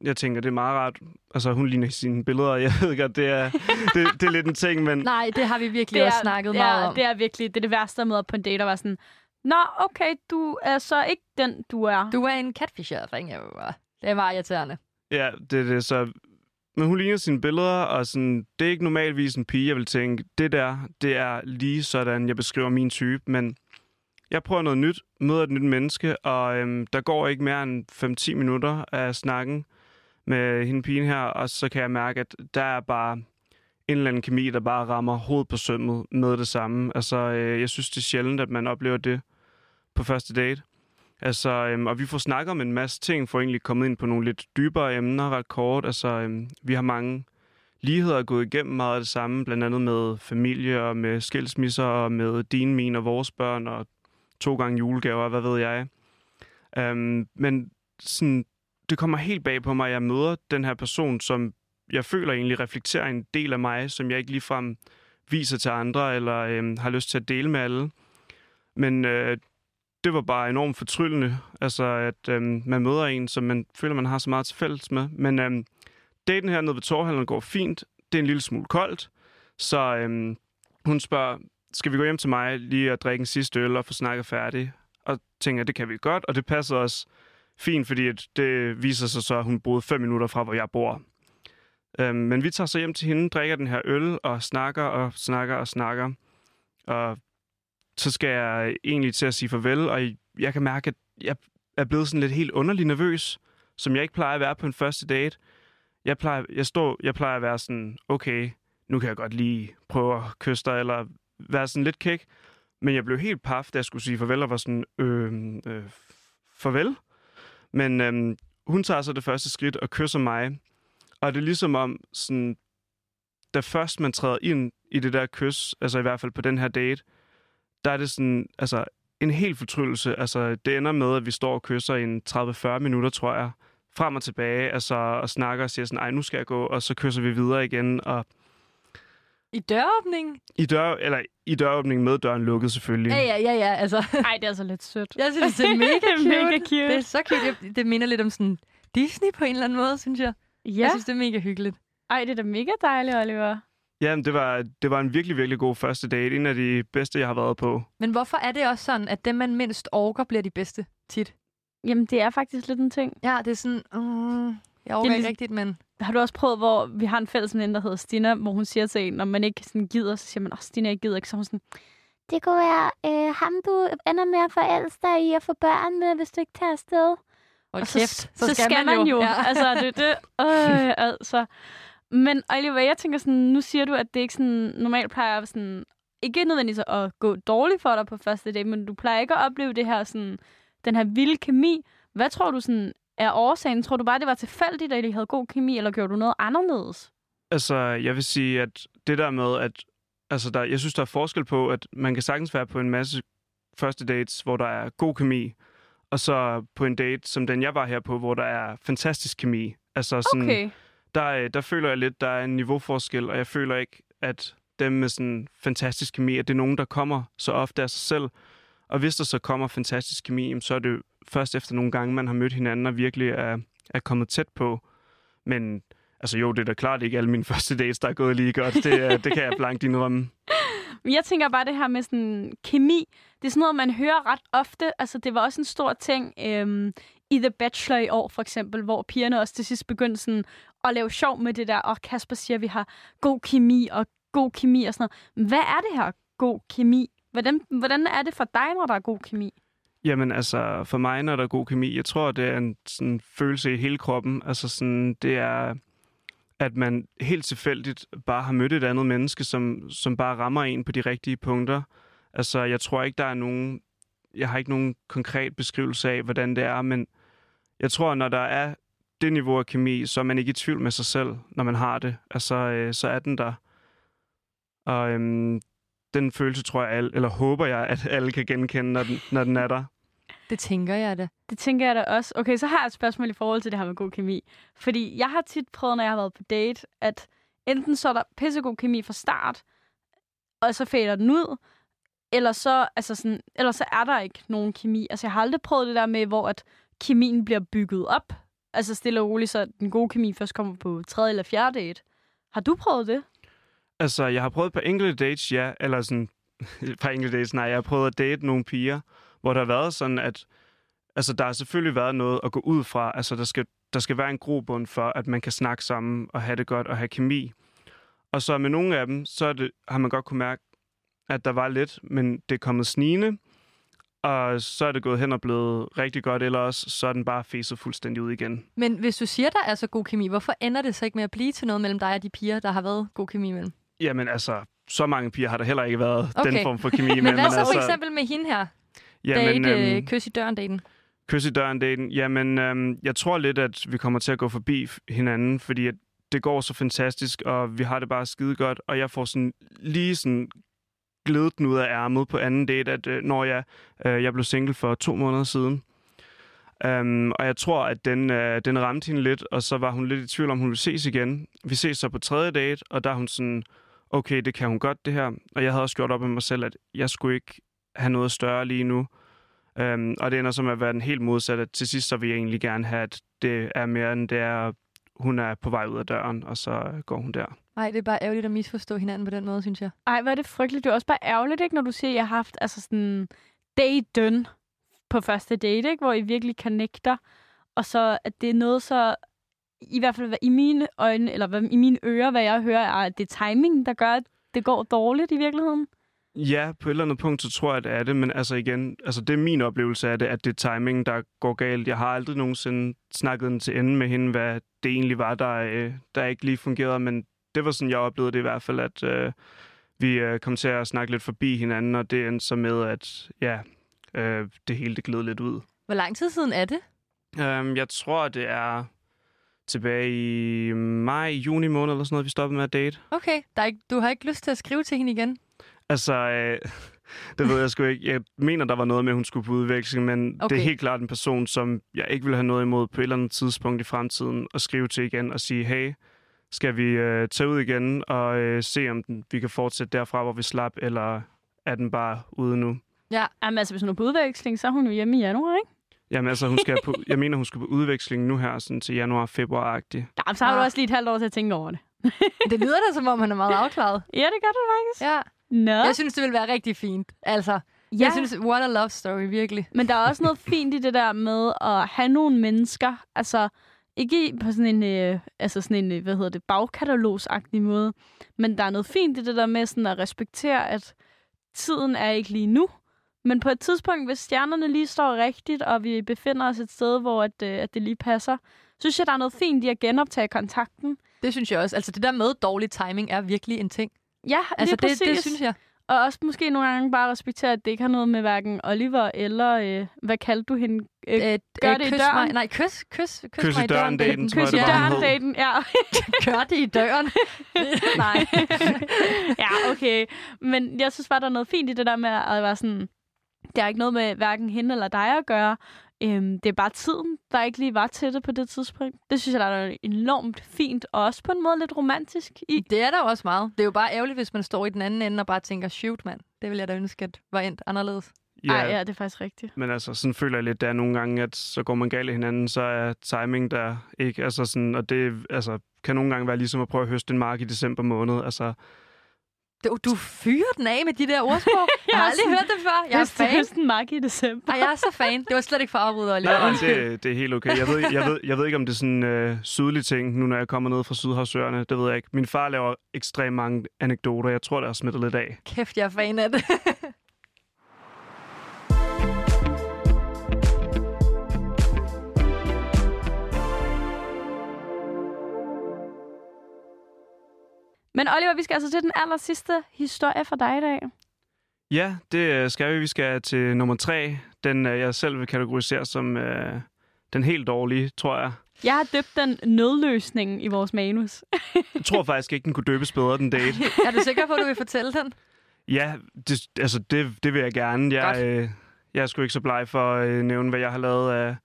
jeg tænker, det er meget rart. Altså, hun ligner sine billeder, og jeg ved godt, det er, det, det er lidt en ting, men... Nej, det har vi virkelig også snakket det meget er, om. Det er virkelig det, er det værste at møde op på en date og være sådan, Nå, okay, du er så ikke den, du er. Du er en catfisher, ringer jo. Det er meget irriterende. Ja, det er det. Så, men hun ligner sine billeder, og sådan, det er ikke normalvis en pige, jeg vil tænke, det der, det er lige sådan, jeg beskriver min type, men jeg prøver noget nyt, møder et nyt menneske, og øhm, der går ikke mere end 5-10 minutter af snakken med hende pigen her, og så kan jeg mærke, at der er bare en eller anden kemi, der bare rammer hovedet på sømmet med det samme. Altså, øh, jeg synes, det er sjældent, at man oplever det på første date. Altså, øhm, og vi får snakket om en masse ting, for egentlig kommet ind på nogle lidt dybere emner ret kort. Altså, øhm, vi har mange ligheder gået igennem meget af det samme, blandt andet med familie og med skilsmisser og med din, mine og vores børn og to gange julegaver, hvad ved jeg. Øhm, men sådan, det kommer helt bag på mig, at jeg møder den her person, som jeg føler egentlig reflekterer en del af mig, som jeg ikke ligefrem viser til andre eller øh, har lyst til at dele med alle. Men øh, det var bare enormt fortryllende, altså at øh, man møder en, som man føler, man har så meget til fælles med. Men øh, daten her nede ved Torhallen går fint. Det er en lille smule koldt. Så øh, hun spørger, skal vi gå hjem til mig lige og drikke en sidste øl og få snakket færdig? Og tænker, det kan vi godt, og det passer os fint, fordi det viser sig så, at hun boede fem minutter fra, hvor jeg bor. Øhm, men vi tager så hjem til hende, drikker den her øl og snakker og snakker og snakker. Og så skal jeg egentlig til at sige farvel, og jeg kan mærke, at jeg er blevet sådan lidt helt underlig nervøs, som jeg ikke plejer at være på en første date. Jeg plejer, jeg står, jeg plejer at være sådan, okay, nu kan jeg godt lige prøve at kysse dig, eller være sådan lidt kæk. Men jeg blev helt paf, da jeg skulle sige farvel, og var sådan, øh, øh, farvel. Men øhm, hun tager så det første skridt og kysser mig. Og det er ligesom om, sådan, da først man træder ind i det der kys, altså i hvert fald på den her date, der er det sådan, altså en helt fortryllelse. Altså det ender med, at vi står og kysser i en 30-40 minutter, tror jeg, frem og tilbage, altså og snakker og siger sådan, ej, nu skal jeg gå, og så kysser vi videre igen, og i døråbning? i, dør, eller i døråbningen med døren lukket selvfølgelig. Ja, ja, ja, ja. Altså, Ej, det er altså lidt sødt. jeg synes, det er mega Det cute. mega cute. Det er så cute. Jeg- Det minder lidt om sådan Disney på en eller anden måde, synes jeg. Ja. Jeg synes, det er mega hyggeligt. Ej, det er da mega dejligt, Oliver. Ja, det var, det var en virkelig, virkelig god første date. En af de bedste, jeg har været på. Men hvorfor er det også sådan, at dem, man mindst orker, bliver de bedste tit? Jamen, det er faktisk lidt en ting. Ja, det er sådan, uh, jeg er ikke rigtigt, men... Har du også prøvet, hvor vi har en fælles veninde, der hedder Stina, hvor hun siger til en, når man ikke sådan gider, så siger man, åh, Stina, jeg gider ikke. Så hun sådan, det kunne være øh, ham, du ender med at forelske dig i at få børn med, hvis du ikke tager afsted. Og, Og så, kæft, så, så skal, man jo. Ja. altså, det, det, øh, altså. Men Oliver, jeg tænker sådan, nu siger du, at det ikke sådan, normalt plejer at sådan, ikke nødvendigvis at gå dårligt for dig på første date, men du plejer ikke at opleve det her sådan, den her vilde kemi. Hvad tror du sådan er årsagen? Tror du bare, det var tilfældigt, at I havde god kemi, eller gjorde du noget anderledes? Altså, jeg vil sige, at det der med, at altså der, jeg synes, der er forskel på, at man kan sagtens være på en masse første dates, hvor der er god kemi, og så på en date, som den jeg var her på, hvor der er fantastisk kemi. Altså sådan, Okay. der, øh, der føler jeg lidt, der er en niveauforskel, og jeg føler ikke, at dem med sådan fantastisk kemi, at det er nogen, der kommer så ofte af sig selv. Og hvis der så kommer fantastisk kemi, så er det først efter nogle gange, man har mødt hinanden og virkelig er, er kommet tæt på. Men altså jo, det er da klart ikke alle mine første dates, der er gået lige godt. Det, det kan jeg blankt indrømme. Jeg tænker bare det her med sådan kemi. Det er sådan noget, man hører ret ofte. Altså, det var også en stor ting øhm, i The Bachelor i år, for eksempel, hvor pigerne også til sidst begyndte sådan at lave sjov med det der. Og Kasper siger, at vi har god kemi og god kemi og sådan noget. Hvad er det her god kemi? Hvordan, hvordan er det for dig, når der er god kemi? Jamen altså, for mig, når der er god kemi, jeg tror, det er en sådan, følelse i hele kroppen. Altså sådan, det er, at man helt tilfældigt bare har mødt et andet menneske, som, som bare rammer en på de rigtige punkter. Altså, jeg tror ikke, der er nogen... Jeg har ikke nogen konkret beskrivelse af, hvordan det er, men jeg tror, når der er det niveau af kemi, så er man ikke i tvivl med sig selv, når man har det. Altså, øh, så er den der. Og øhm, den følelse tror jeg, alle, eller håber jeg, at alle kan genkende, når den, når den er der. Det tænker jeg da. Det tænker jeg da også. Okay, så har jeg et spørgsmål i forhold til det her med god kemi. Fordi jeg har tit prøvet, når jeg har været på date, at enten så er der pissegod kemi fra start, og så fader den ud, eller så, altså sådan, eller så er der ikke nogen kemi. Altså jeg har aldrig prøvet det der med, hvor at kemien bliver bygget op. Altså stille og roligt, så den gode kemi først kommer på tredje eller fjerde date. Har du prøvet det? Altså, jeg har prøvet på enkelte dates, ja. Eller sådan, på enkelte dates, nej. Jeg har prøvet at date nogle piger, hvor der har været sådan, at altså, der har selvfølgelig været noget at gå ud fra. Altså, der skal, der skal være en grobund for, at man kan snakke sammen og have det godt og have kemi. Og så med nogle af dem, så er det, har man godt kunne mærke, at der var lidt, men det er kommet snigende. Og så er det gået hen og blevet rigtig godt, eller også så er den bare fæset fuldstændig ud igen. Men hvis du siger, der er så god kemi, hvorfor ender det så ikke med at blive til noget mellem dig og de piger, der har været god kemi mellem? Jamen altså, så mange piger har der heller ikke været Okay. den form for kemi med. Men hvad så altså, for eksempel med hende her? Jamen, Date, øhm, øh, kys i døren daten. Kys i døren daten. Jamen, øhm, jeg tror lidt, at vi kommer til at gå forbi hinanden, fordi at det går så fantastisk, og vi har det bare skide godt, og jeg får sådan lige sådan glædet den ud af ærmet på anden date, at øh, når jeg, øh, jeg blev single for to måneder siden. Um, og jeg tror, at den, øh, den ramte hende lidt, og så var hun lidt i tvivl om, hun ville ses igen. Vi ses så på tredje date, og der er hun sådan, okay, det kan hun godt det her. Og jeg havde også gjort op med mig selv, at jeg skulle ikke have noget større lige nu. Um, og det ender som at være den helt modsatte. Til sidst så vil jeg egentlig gerne have, at det er mere end det er, hun er på vej ud af døren, og så går hun der. Nej, det er bare ærgerligt at misforstå hinanden på den måde, synes jeg. Ej, hvor er det frygteligt. Det er også bare ærgerligt, ikke, når du siger, at jeg har haft altså sådan daten på første date, ikke, hvor I virkelig connecter, og så at det er noget så, i hvert fald i mine øjne, eller hvad- i mine ører, hvad jeg hører, er, at det er timing, der gør, at det går dårligt i virkeligheden. Ja, på et eller andet punkt, så tror jeg, at det er det, men altså igen, altså det er min oplevelse af det, at det er timing, der går galt. Jeg har aldrig nogensinde snakket den til ende med hende, hvad det egentlig var, der, øh, der ikke lige fungerede, men det var sådan, jeg oplevede det i hvert fald, at øh, vi øh, kom til at snakke lidt forbi hinanden, og det endte så med, at ja, øh, det hele det gled lidt ud. Hvor lang tid siden er det? Um, jeg tror, det er tilbage i maj, juni måned eller sådan noget, vi stoppede med at date. Okay, der er ikke, du har ikke lyst til at skrive til hende igen? Altså, øh, det ved jeg sgu ikke. Jeg mener, der var noget med, at hun skulle på udveksling, men okay. det er helt klart en person, som jeg ikke vil have noget imod på et eller andet tidspunkt i fremtiden at skrive til igen og sige, hey, skal vi øh, tage ud igen og øh, se, om den, vi kan fortsætte derfra, hvor vi slap, eller er den bare ude nu? Jamen altså, hvis hun er på udveksling, så er hun jo hjemme i januar, ikke? Jamen altså, hun skal på, jeg mener, hun skal på udveksling nu her, sådan til januar-februar-agtigt. Jamen, så har du Ah. også lige et halvt år til at tænke over det. Det lyder da, som om han er meget afklaret. Ja, det gør du faktisk. Ja. Nå. Jeg synes, det vil være rigtig fint. Altså, ja. jeg synes, what a love story, virkelig. Men der er også noget fint i det der med at have nogle mennesker, altså ikke på sådan en, øh, altså sådan en, øh, hvad hedder det, bagkatalogsagtig måde, men der er noget fint i det der med sådan at respektere, at tiden er ikke lige nu, men på et tidspunkt, hvis stjernerne lige står rigtigt, og vi befinder os et sted, hvor at, øh, at det lige passer, synes jeg, der er noget fint i at genoptage kontakten. Det synes jeg også. Altså, det der med dårlig timing er virkelig en ting. Ja, Altså, lige præcis. det, det synes jeg. Og også måske nogle gange bare respektere, at det ikke har noget med hverken Oliver eller, øh, hvad kaldte du hende? Øh, Øh, gør øh, det i døren. Mig. Nej, kys, kys, kys, Kys i mig i døren døren. daten, Kys det i døren daten, ja. Gør det i døren. Nej. ja, okay. Men jeg synes bare, der er noget fint i det der med at være sådan, det har ikke noget med hverken hende eller dig at gøre. Øhm, det er bare tiden, der ikke lige var til det på det tidspunkt. Det synes jeg, der er enormt fint, og også på en måde lidt romantisk i. Det er der også meget. Det er jo bare ærgerligt, hvis man står i den anden ende og bare tænker, shoot, mand. Det vil jeg da ønske, at var endt anderledes. Ja. Ej, ja, det er faktisk rigtigt. Men altså, sådan føler jeg lidt, der er nogle gange, at så går man galt i hinanden, så er timing der ikke. Altså sådan, og det altså, kan nogle gange være ligesom at prøve at høste en mark i december måned. Altså, Du, du fyrer den af med de der ordsprog. jeg har aldrig sådan- hørt det før. Jeg er fan. høsten mark i december. Ej, jeg er så fan. Det var slet ikke for at afbryde, Oliver. nej, nej, det, det er helt okay. Jeg ved, jeg, ved, jeg ved ikke, om det er sådan øh, sydlig ting, nu når jeg kommer ned fra Sydhavsøerne. Det ved jeg ikke. Min far laver ekstremt mange anekdoter. Jeg tror, det har smittet lidt af. Kæft, jeg er fan af det. Men Oliver, vi skal altså til den aller sidste historie for dig i dag. Ja, det øh, skal vi. Vi skal til nummer tre. Den, øh, jeg selv vil kategorisere som øh, den helt dårlige, tror jeg. Jeg har døbt den nødløsningen i vores manus. Jeg tror faktisk ikke, den kunne døbes bedre, den date. er du sikker på, at du vil fortælle den? Ja, det, altså det, det vil jeg gerne. Jeg, Godt. øh, jeg er sgu ikke så bleg for at øh, nævne, hvad jeg har lavet af,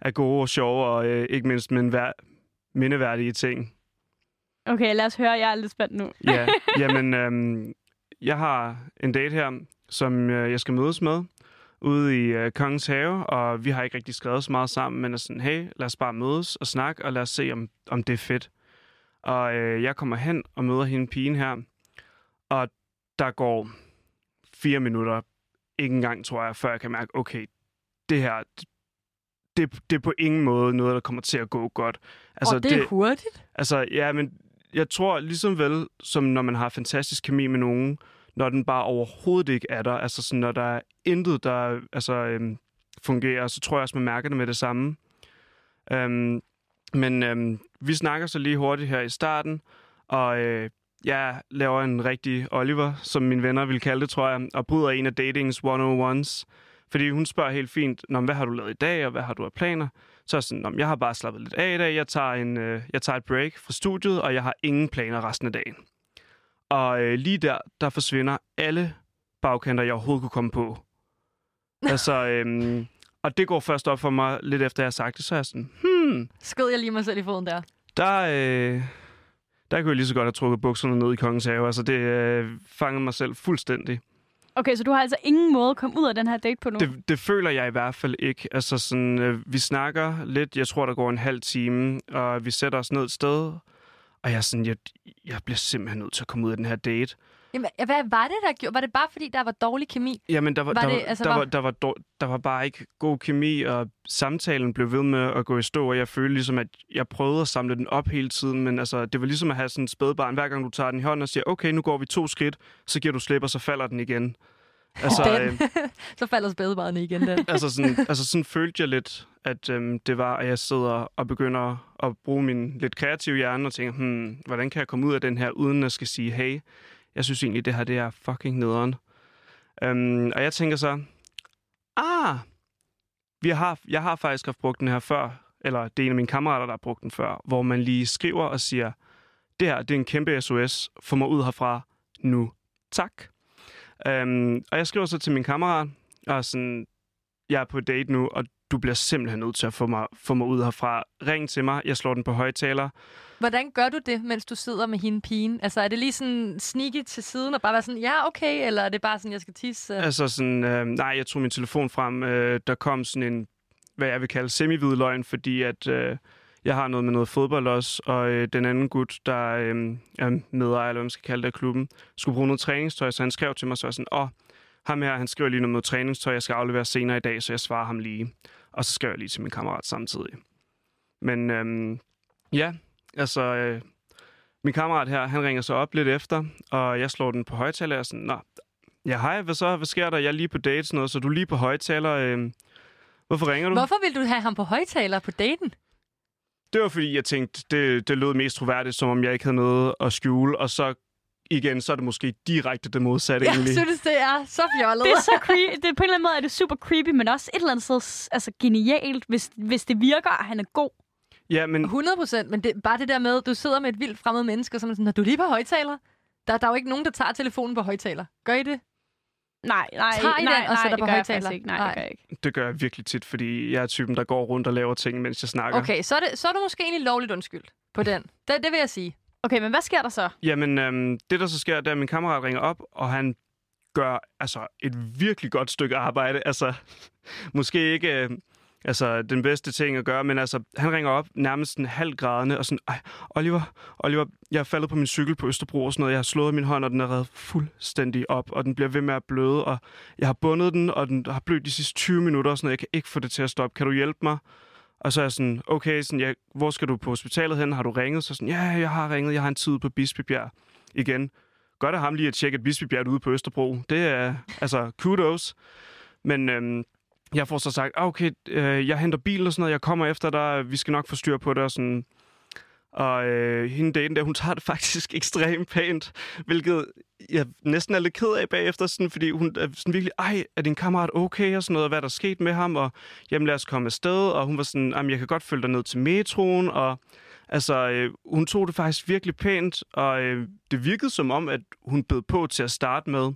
af gode og sjove, og øh, ikke mindst min vær, mindeværdige ting. Okay, lad os høre. Jeg er lidt spændt nu. Ja, jamen, øhm, jeg har en date her, som øh, jeg skal mødes med ude i øh, Kongens Have, og vi har ikke rigtig skrevet så meget sammen, men er sådan, hey, lad os bare mødes og snakke, og lad os se, om, om det er fedt. Og øh, jeg kommer hen og møder hende pigen her, og der går fire minutter, ikke engang, tror jeg, før jeg kan mærke, okay, det her, det, det er på ingen måde noget, der kommer til at gå godt. Altså, og det er hurtigt. Altså, ja, men jeg tror ligesom vel, som når man har fantastisk kemi med nogen, når den bare overhovedet ikke er der, altså sådan, når der er intet, der altså, øhm, fungerer, så tror jeg også, man mærker det med det samme. Øhm, men øhm, vi snakker så lige hurtigt her i starten, og øh, jeg laver en rigtig Oliver, som mine venner vil kalde det, tror jeg, og bryder en af datings 101's, Fordi hun spørger helt fint, Nå, hvad har du lavet i dag, og hvad har du af planer? Så er jeg sådan, "Nå, men jeg har bare slappet lidt af i dag. Jeg tager, en, øh, jeg tager et break fra studiet, og jeg har ingen planer resten af dagen. Og øh, lige der, der forsvinder alle bagkanter, jeg overhovedet kunne komme på. altså, øhm, og det går først op for mig lidt efter, jeg har sagt det. Så er jeg sådan, hmm, Skød jeg lige mig selv i foden der. der, øh, der kunne jeg lige så godt have trukket bukserne ned i kongens have. Altså, det øh, fangede mig selv fuldstændig. Okay, så du har altså ingen måde at komme ud af den her date på nu? Det, det føler jeg i hvert fald ikke. Altså sådan, øh, vi snakker lidt, jeg tror, der går en halv time, og vi sætter os ned et sted, og jeg, er sådan, jeg, jeg bliver simpelthen nødt til at komme ud af den her date. Jamen, hvad var det, der gjorde? Var det bare, fordi der var dårlig kemi? Jamen, der var, Var der, det- var, altså, der, var- var, der, var, der var bare ikke god kemi, og samtalen blev ved med at gå i stå, og jeg følte ligesom, at jeg prøvede at samle den op hele tiden, men altså, det var ligesom at have sådan et spædbarn. Hver gang du tager den i hånden og siger, okay, nu går vi to skridt, så giver du slip, og så falder den igen. Altså, Den. øh, Så falder spædebarnet igen den. altså, sådan, altså sådan følte jeg lidt, at øhm, det var, at jeg sidder og begynder at bruge min lidt kreative hjerne og tænker, hmm, hvordan kan jeg komme ud af den her, uden at skal sige, hey, jeg synes egentlig, det her det er fucking nederen. Øhm, og jeg tænker så, ah, vi har, jeg har faktisk haft brugt den her før, eller det er en af mine kammerater, der har brugt den før, hvor man lige skriver og siger, det her det er en kæmpe SOS, få mig ud herfra nu. Tak. Øhm, og jeg skriver så til min kammerat, og sådan, jeg er på date nu, og du bliver simpelthen nødt til at få mig, få mig ud herfra. Ring til mig, jeg slår den på højtaler. Hvordan gør du det, mens du sidder med hende pigen? Altså, er det lige sådan sneaky til siden og bare være sådan, ja, okay, eller er det bare sådan, jeg skal tisse? Altså sådan, øh, nej, jeg tog min telefon frem, øh, der kom sådan en, hvad jeg vil kalde semi løgn, fordi at øh, jeg har noget med noget fodbold også, og øh, den anden gut, der øh, er medejer, eller hvad man skal kalde det, af klubben, skulle bruge noget træningstøj, så han skrev til mig så sådan, åh, ham her, han skriver lige noget med træningstøj, jeg skal aflevere senere i dag, så jeg svarer ham lige. Og så skrev jeg lige til min kammerat samtidig. Men øhm, ja, altså, øh, min kammerat her, han ringer så op lidt efter, og jeg slår den på højtaler, og sådan, nå, ja hej, hvad så, hvad sker der? Jeg er lige på date, sådan noget, så du er lige på højtaler. Øh, hvorfor ringer du? Hvorfor vil du have ham på højtaler på daten? Det var fordi, jeg tænkte, det, det lød mest troværdigt, som om jeg ikke havde noget at skjule, og så igen, så er det måske direkte det modsatte Jeg egentlig. synes, det er så fjollet. Det er så creepy. Det, på en eller anden måde er det super creepy, men også et eller andet sted altså, genialt, hvis, hvis det virker, og han er god. Ja, men 100 procent, men det, bare det der med, du sidder med et vildt fremmed menneske, og så er sådan, "Nå, du er lige på højtaler. Der, der er jo ikke nogen, der tager telefonen på højtaler. Gør I det? Nej, nej, Tager I nej, den og nej, sætter det på gør jeg højtaler? Ikke. Nej, Nej. det gør jeg ikke. det gør jeg virkelig tit, fordi jeg er typen, der går rundt og laver ting, mens jeg snakker. Okay, så er, det, så er du måske egentlig lovligt undskyldt på den. Det, det vil jeg sige. Okay, men hvad sker der så? Jamen, øhm, det der så sker, det er, at min kammerat ringer op, og han gør altså et virkelig godt stykke arbejde. Altså, måske ikke øh, altså, den bedste ting at gøre, men altså, han ringer op nærmest en halv grædende og sådan, ej, Oliver, Oliver, jeg er faldet på min cykel på Østerbro og sådan noget. Jeg har slået min hånd, og den er reddet fuldstændig op, og den bliver ved med at bløde, og jeg har bundet den, og den har blødt de sidste 20 minutter og sådan noget. Jeg kan ikke få det til at stoppe. Kan du hjælpe mig? Og så er jeg sådan, okay, sådan, ja, hvor skal du på hospitalet hen? Har du ringet? Så sådan, ja, jeg har ringet. Jeg har en tid på Bispebjerg igen. Godt af ham lige at tjekke, at Bispebjerg er ude på Østerbro. Det er, altså, kudos. Men øhm, jeg får så sagt, ah, okay, øh, jeg henter bil og sådan noget. Jeg kommer efter dig. Vi skal nok få styr på det og sådan. Og øh, hende daten der, hun tager det faktisk ekstremt pænt, hvilket jeg næsten er lidt ked af bagefter, sådan, fordi hun er sådan virkelig, ej, er din kammerat okay, og sådan noget, og hvad er der sket med ham, og jamen lad os komme afsted, og hun var sådan, jamen jeg kan godt følge dig ned til metroen, og altså, øh, hun tog det faktisk virkelig pænt, og øh, det virkede som om, at hun bød på til at starte med.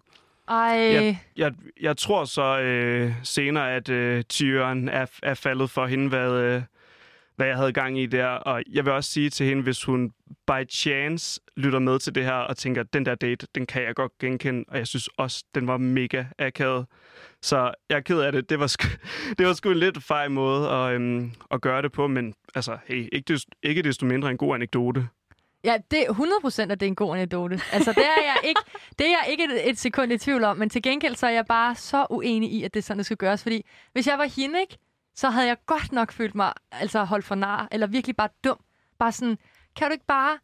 Ej, Jeg, jeg, jeg tror så øh, senere, at øh, tyren er, er faldet for hende, hvad, øh, hvad jeg havde gang i der. Og jeg vil også sige til hende, hvis hun by chance lytter med til det her og tænker, den der date, den kan jeg godt genkende. Og jeg synes også, den var mega akavet. Så jeg er ked af det. Det var sgu, det var sgu en lidt fej måde at, øhm, at gøre det på, men altså, hey, ikke, desto, ikke desto mindre en god anekdote. ja, det er 100 procent, at det er en god anekdote. Altså, det er jeg ikke, det er jeg ikke et, et sekund i tvivl om, men til gengæld så er jeg bare så uenig i, at det er sådan, det skal gøres. Fordi hvis jeg var hende, ikke, så havde jeg godt nok følt mig altså holdt for nar, eller virkelig bare dum. Bare sådan, kan du ikke bare...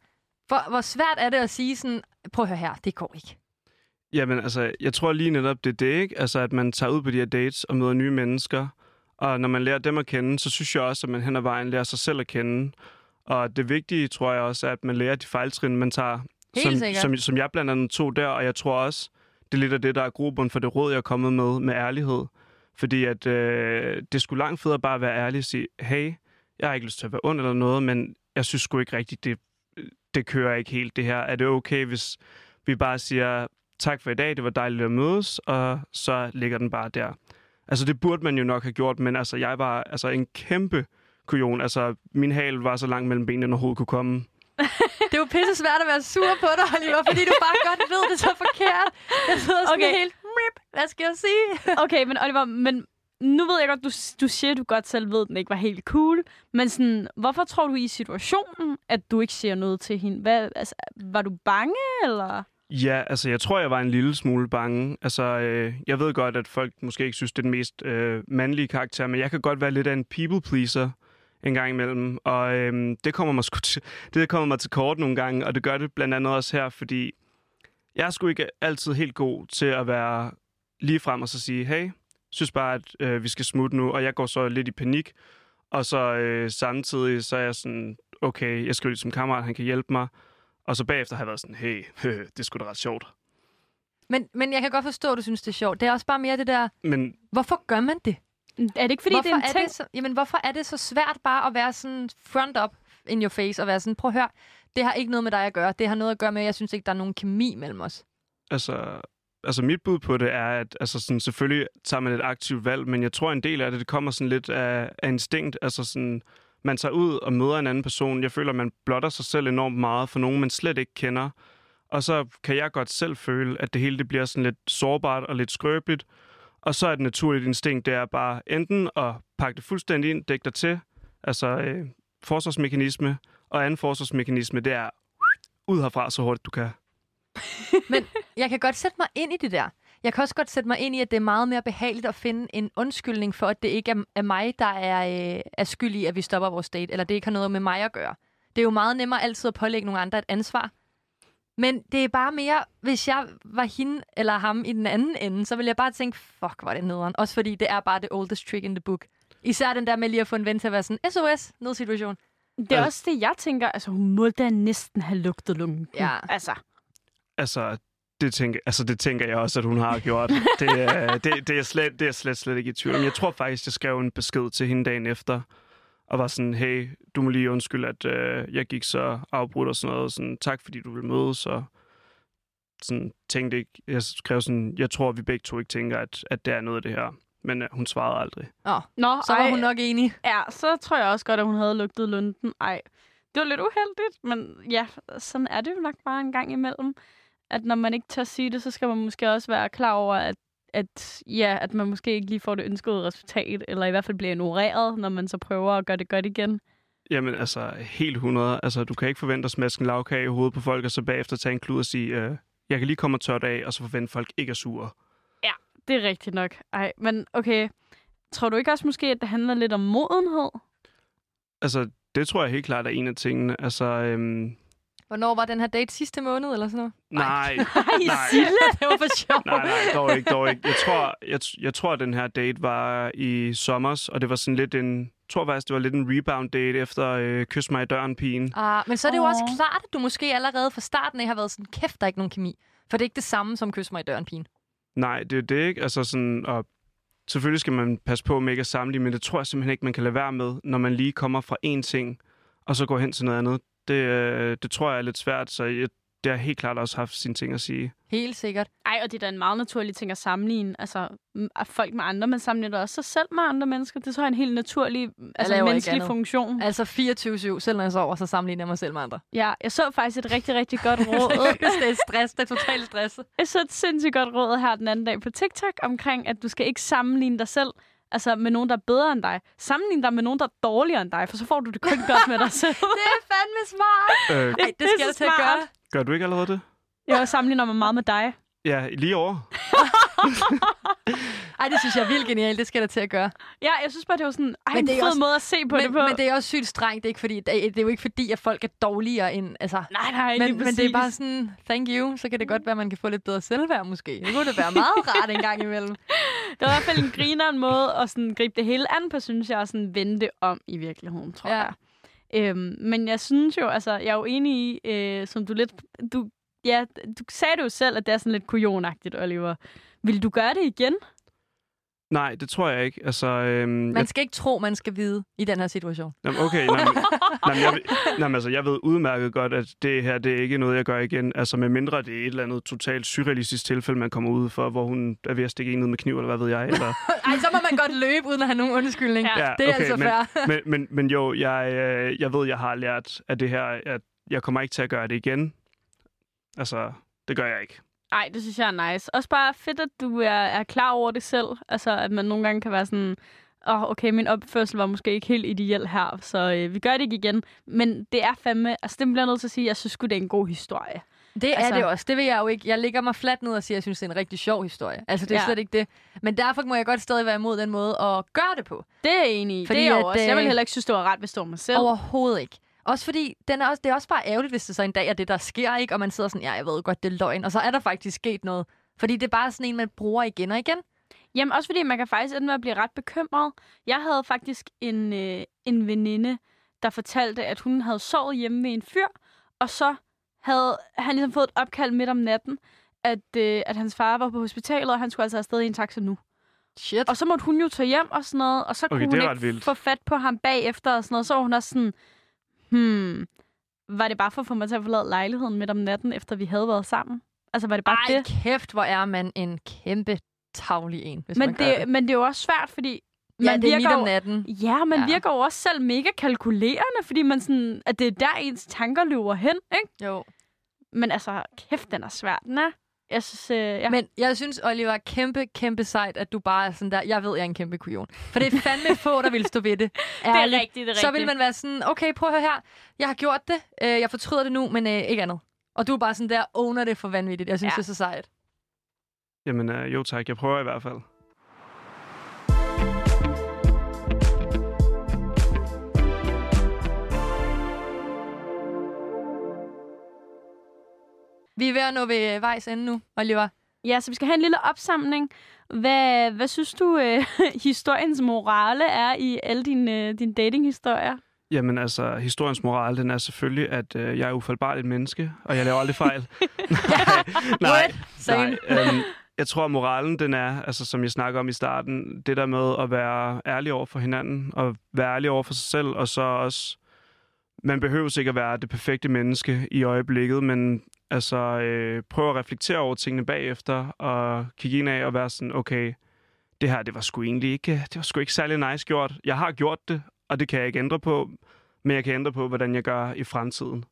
Hvor, hvor svært er det at sige sådan, prøv at høre her, det går ikke. Jamen, altså, jeg tror lige netop, det er det, ikke? Altså, at man tager ud på de her dates og møder nye mennesker. Og når man lærer dem at kende, så synes jeg også, at man hen ad vejen lærer sig selv at kende. Og det vigtige, tror jeg også, er, at man lærer de fejltrin, man tager. Helt som, sikkert. som, som jeg blandt andet tog der, og jeg tror også, det er lidt af det, der er grobund for det råd, jeg er kommet med, med ærlighed. Fordi at øh, det skulle langt federe bare at være ærlig og sige, hey, jeg har ikke lyst til at være ond eller noget, men jeg synes sgu ikke rigtigt, det, det kører ikke helt det her. Er det okay, hvis vi bare siger, tak for i dag, det var dejligt at mødes, og så ligger den bare der. Altså, det burde man jo nok have gjort, men altså, jeg var altså en kæmpe kujon. Altså, min hal var så langt mellem benene, når hovedet kunne komme. Det er jo pisse svært at være sur på dig, Oliver, fordi du bare godt ved det så forkert. Jeg sidder sådan Okay. helt, Mip, hvad skal jeg sige? Okay, men Oliver, men nu ved jeg godt, du, du siger, at du godt selv ved, at den ikke var helt cool. Men sådan, hvorfor tror du i situationen, at du ikke siger noget til hende? Hvad, altså, var du bange, eller? Ja, altså jeg tror, jeg var en lille smule bange. Altså, øh, jeg ved godt, at folk måske ikke synes, det er den mest øh, mandlige karakter, men jeg kan godt være lidt af en people pleaser en gang imellem. Og øh, det, kommer mig til, det kommer mig til kort nogle gange, og det gør det blandt andet også her, fordi jeg er sgu ikke altid helt god til at være lige frem og så sige, hey, synes bare, at øh, vi skal smutte nu, og jeg går så lidt i panik. Og så øh, samtidig, så er jeg sådan, okay, jeg skal jo som kammerat, han kan hjælpe mig. Og så bagefter har jeg været sådan, hey, det er sgu da ret sjovt. Men, men jeg kan godt forstå, at du synes, det er sjovt. Det er også bare mere det der, Men hvorfor gør man det? Er det ikke, fordi hvorfor det er en er ting? det så, jamen, hvorfor er det så svært bare at være sådan front up in your face og være sådan, prøv at høre, det har ikke noget med dig at gøre. Det har noget at gøre med, at jeg synes ikke, der er nogen kemi mellem os. altså, altså mit bud på det er, at altså sådan, selvfølgelig tager man et aktivt valg, men jeg tror, en del af det, det kommer sådan lidt af, af instinkt. Altså sådan, man tager ud og møder en anden person. Jeg føler, man blotter sig selv enormt meget for nogen, man slet ikke kender. Og så kan jeg godt selv føle, at det hele det bliver sådan lidt sårbart og lidt skrøbeligt. Og så er et naturligt instinkt, det er bare enten at pakke det fuldstændig ind, dække dig til, altså øh, forsvarsmekanisme, og anden forsvarsmekanisme, det er ud herfra så hurtigt du kan. Men jeg kan godt sætte mig ind i det der. Jeg kan også godt sætte mig ind i, at det er meget mere behageligt at finde en undskyldning for, at det ikke er, er mig, der er, øh, er skyld i, at vi stopper vores date, eller det ikke har noget med mig at gøre. Det er jo meget nemmere altid at pålægge nogle andre et ansvar. Men det er bare mere, hvis jeg var hende eller ham i den anden ende, så ville jeg bare tænke, fuck, hvor er det nederen. Også fordi det er bare the oldest trick in the book. Især den der med lige at få en ven til at være sådan, SOS, nødsituation. Det er også det, jeg tænker. Altså, hun må da næsten have lugtet lunken. Ja. Altså, Altså, det tænker, altså, det tænker jeg også, at hun har gjort. det, er- det, det, er jeg slet, det er jeg slet, slet ikke i tvivl om. Jeg tror faktisk, jeg skrev en besked til hende dagen efter, og var sådan, hey, du må lige undskylde, at øh, jeg gik så afbrudt og sådan noget. Sådan, tak, fordi du vil mødes, og sådan, tænkte ikke, jeg skrev sådan, jeg tror, vi begge to ikke tænker, at, at det er noget af det her. Men øh, hun svarede aldrig. Åh, Nå, så var ej, hun nok enig. Ja, så tror jeg også godt, at hun havde lugtet lunden. Ej, det var lidt uheldigt, men ja, sådan er det jo nok bare en gang imellem. At når man ikke tør sige det, så skal man måske også være klar over, at, at, ja, at man måske ikke lige får det ønskede resultat, eller i hvert fald bliver ignoreret, når man så prøver at gøre det godt igen. Jamen, altså, helt 100. Altså, du kan ikke forvente at smaske en lavkage i hovedet på folk, og så bagefter tage en klud og sige, øh, jeg kan lige komme og tørre det af, og så forvente at folk ikke er sure. Det er rigtigt nok. Ej, men okay. Tror du ikke også måske, at det handler lidt om modenhed? Altså, det tror jeg helt klart er en af tingene. Altså, øhm, Hvornår var den her date sidste måned, eller sådan noget? nej, Ej, Nej. Sille! det var for sjov. nej, nej, dog ikke, dog ikke. Jeg tror, jeg, jeg tror, at den her date var i sommers, og det var sådan lidt en, jeg tror faktisk, det var lidt en rebound date efter øh, Kys mig i døren, pigen. Ah, men så er det jo Åh. også klart, at du måske allerede fra starten af har været sådan, kæft, der er ikke nogen kemi. For det er ikke det samme som kys mig i døren, pigen. Nej, det er det ikke. Altså sådan, og selvfølgelig skal man passe på med ikke at sammenligne, men det tror jeg simpelthen ikke, man kan lade være med, når man lige kommer fra én ting, og så går hen til noget andet. Det, øh, det tror jeg er lidt svært, så jeg, det har helt klart også haft sine ting at sige. Helt sikkert. Ej, og det er da en meget naturlig ting at sammenligne. Altså, at folk med andre, man sammenligner også sig selv med andre mennesker. Det tror jeg er en helt naturlig altså, menneskelig funktion. Altså 24-7, selv når jeg sover, så sammenligner jeg mig selv med andre. Ja, jeg så faktisk et rigtig, rigtig godt råd. det er stress, det er totalt stress. Jeg så et sindssygt godt råd her den anden dag på TikTok omkring, at du skal ikke sammenligne dig selv altså med nogen, der er bedre end dig. Sammenligne dig med nogen, der er dårligere end dig, for så får du det kun godt med dig selv. Det er fandme smart. Øh, Ej, det det skal jeg til at gøre. Gør du ikke allerede det? Jeg sammenligner mig meget med dig. Ja, lige over. Ej, det synes jeg er vildt genialt. Det skal da til at gøre. Ja, jeg synes bare, det var sådan ej, Men en det er fed også- måde at se på men, det på. men det er også sygt strengt. Det er, ikke fordi, det er, det er jo ikke fordi, at folk er dårligere end... Altså, Nej, nej, men, men det er bare sådan, thank you. Så kan det godt være, at man kan få lidt bedre selvværd måske. Det kunne det være meget rart en gang imellem. Det var i hvert fald en grineren måde at sådan gribe det hele an på, synes jeg, og sådan vende det om i virkeligheden, tror Ja. jeg. Øhm, men jeg synes jo, altså, jeg er jo enig i, øh, som du lidt... Du, ja, du sagde det jo selv, at det er sådan lidt kujonagtigt, Oliver. Vil du gøre det igen? Nej, det tror jeg ikke. Altså, øhm, Man jeg, skal ikke tro, man skal vide i den her situation. jamen, okay, nej, men, nej, men jeg, ved- nej, men altså, jeg ved udmærket godt, at det her, det er ikke noget, jeg gør igen. Altså, med mindre det er et eller andet totalt surrealistisk tilfælde, man kommer ud for, hvor hun er ved at stikke en ned med kniv, eller hvad ved jeg. Eller, Ej, så må man godt løbe, uden at have nogen undskyldning. Ja. Det er okay, altså men- fair. men, men, men jo, jeg, øh, jeg ved, jeg har lært af det her, at jeg kommer ikke til at gøre det igen. Altså, det gør jeg ikke. Ej, det synes jeg er nice. Også bare fedt, at du er, er klar over det selv. Altså, at man nogle gange kan være sådan, åh, oh, okay, min opførsel var måske ikke helt ideel her, så øh, vi gør det ikke igen. Men det er fandme, altså det bliver jeg nødt til at sige, jeg synes det er en god historie. Det er Altså- det også. Det vil jeg jo ikke. Jeg ligger mig fladt ned og siger, at jeg synes, det er en rigtig sjov historie. Altså, det er Ja. slet ikke det. Men derfor må jeg godt stadig være imod den måde at gøre det på. Det er jeg enig i. Fordi det er jeg at, også. Jeg vil øh, heller ikke synes, det var ret, hvis det var mig selv. Overhovedet ikke. Også fordi, den er også, det er også bare ærgerligt, hvis det så en dag er det, der sker, ikke? Og man sidder sådan, ja, jeg ved godt, det er løgn. Og så er der faktisk sket noget. Fordi det er bare sådan en, man bruger igen og igen. Jamen også fordi man kan faktisk ende med at blive ret bekymret. Jeg havde faktisk en, øh, en veninde, der fortalte, at hun havde sovet hjemme med en fyr, og så havde han ligesom fået et opkald midt om natten, at, øh, at hans far var på hospitalet, og han skulle altså afsted i en taxa nu. Shit. Og så måtte hun jo tage hjem og sådan noget, og så Okay, kunne hun ikke vildt. få fat på ham bagefter og sådan noget. Så var hun også sådan, hmm, var det bare for at få mig til at forlade lejligheden midt om natten, efter vi havde været sammen? Altså, var det bare Ej, det? kæft, hvor er man en kæmpe tavlig en, hvis man Men gør det, det. men det er jo også svært, fordi Ja, man det er midt virker om jo- natten. Ja, man Ja. virker jo også selv mega kalkulerende, fordi man sådan, at det er der, ens tanker løber hen, ikke? Jo. Men altså, kæft, den er svær, den er. Jeg synes, øh, ja. Men jeg synes, Oliver, kæmpe, kæmpe sejt, at du bare er sådan der, jeg ved, jeg er en kæmpe kujon. For det er fandme få, der vil stå ved det. det er rigtigt, det er Så rigtigt. vil man være sådan, okay, prøv at høre her. Jeg har gjort det. Øh, jeg fortryder det nu, men øh, ikke andet. Og du er bare sådan der, owner det for vanvittigt. Jeg synes, Ja. det er så sejt. Jamen, øh, jo tak, jeg prøver i hvert fald. Vi er ved at nå ved øh, vejs ende nu, Oliver. Ja, så vi skal have en lille opsamling. Hvad, hvad synes du, øh, historiens morale er i alle dine, øh, dine datinghistorier? Jamen altså, historiens moral, den er selvfølgelig, at øh, jeg er ufaldbarligt menneske, og jeg laver aldrig fejl. nej, Same. nej. Øhm, jeg tror, at moralen, den er, altså som jeg snakker om i starten, det der med at være ærlig over for hinanden, og være ærlig over for sig selv, og så også, man behøver ikke at være det perfekte menneske i øjeblikket, men altså øh, prøve at reflektere over tingene bagefter, og kigge ind af og være sådan, okay, det her, det var sgu egentlig ikke, det var sgu ikke særlig nice gjort. Jeg har gjort det, og det kan jeg ikke ændre på, men jeg kan ændre på, hvordan jeg gør i fremtiden.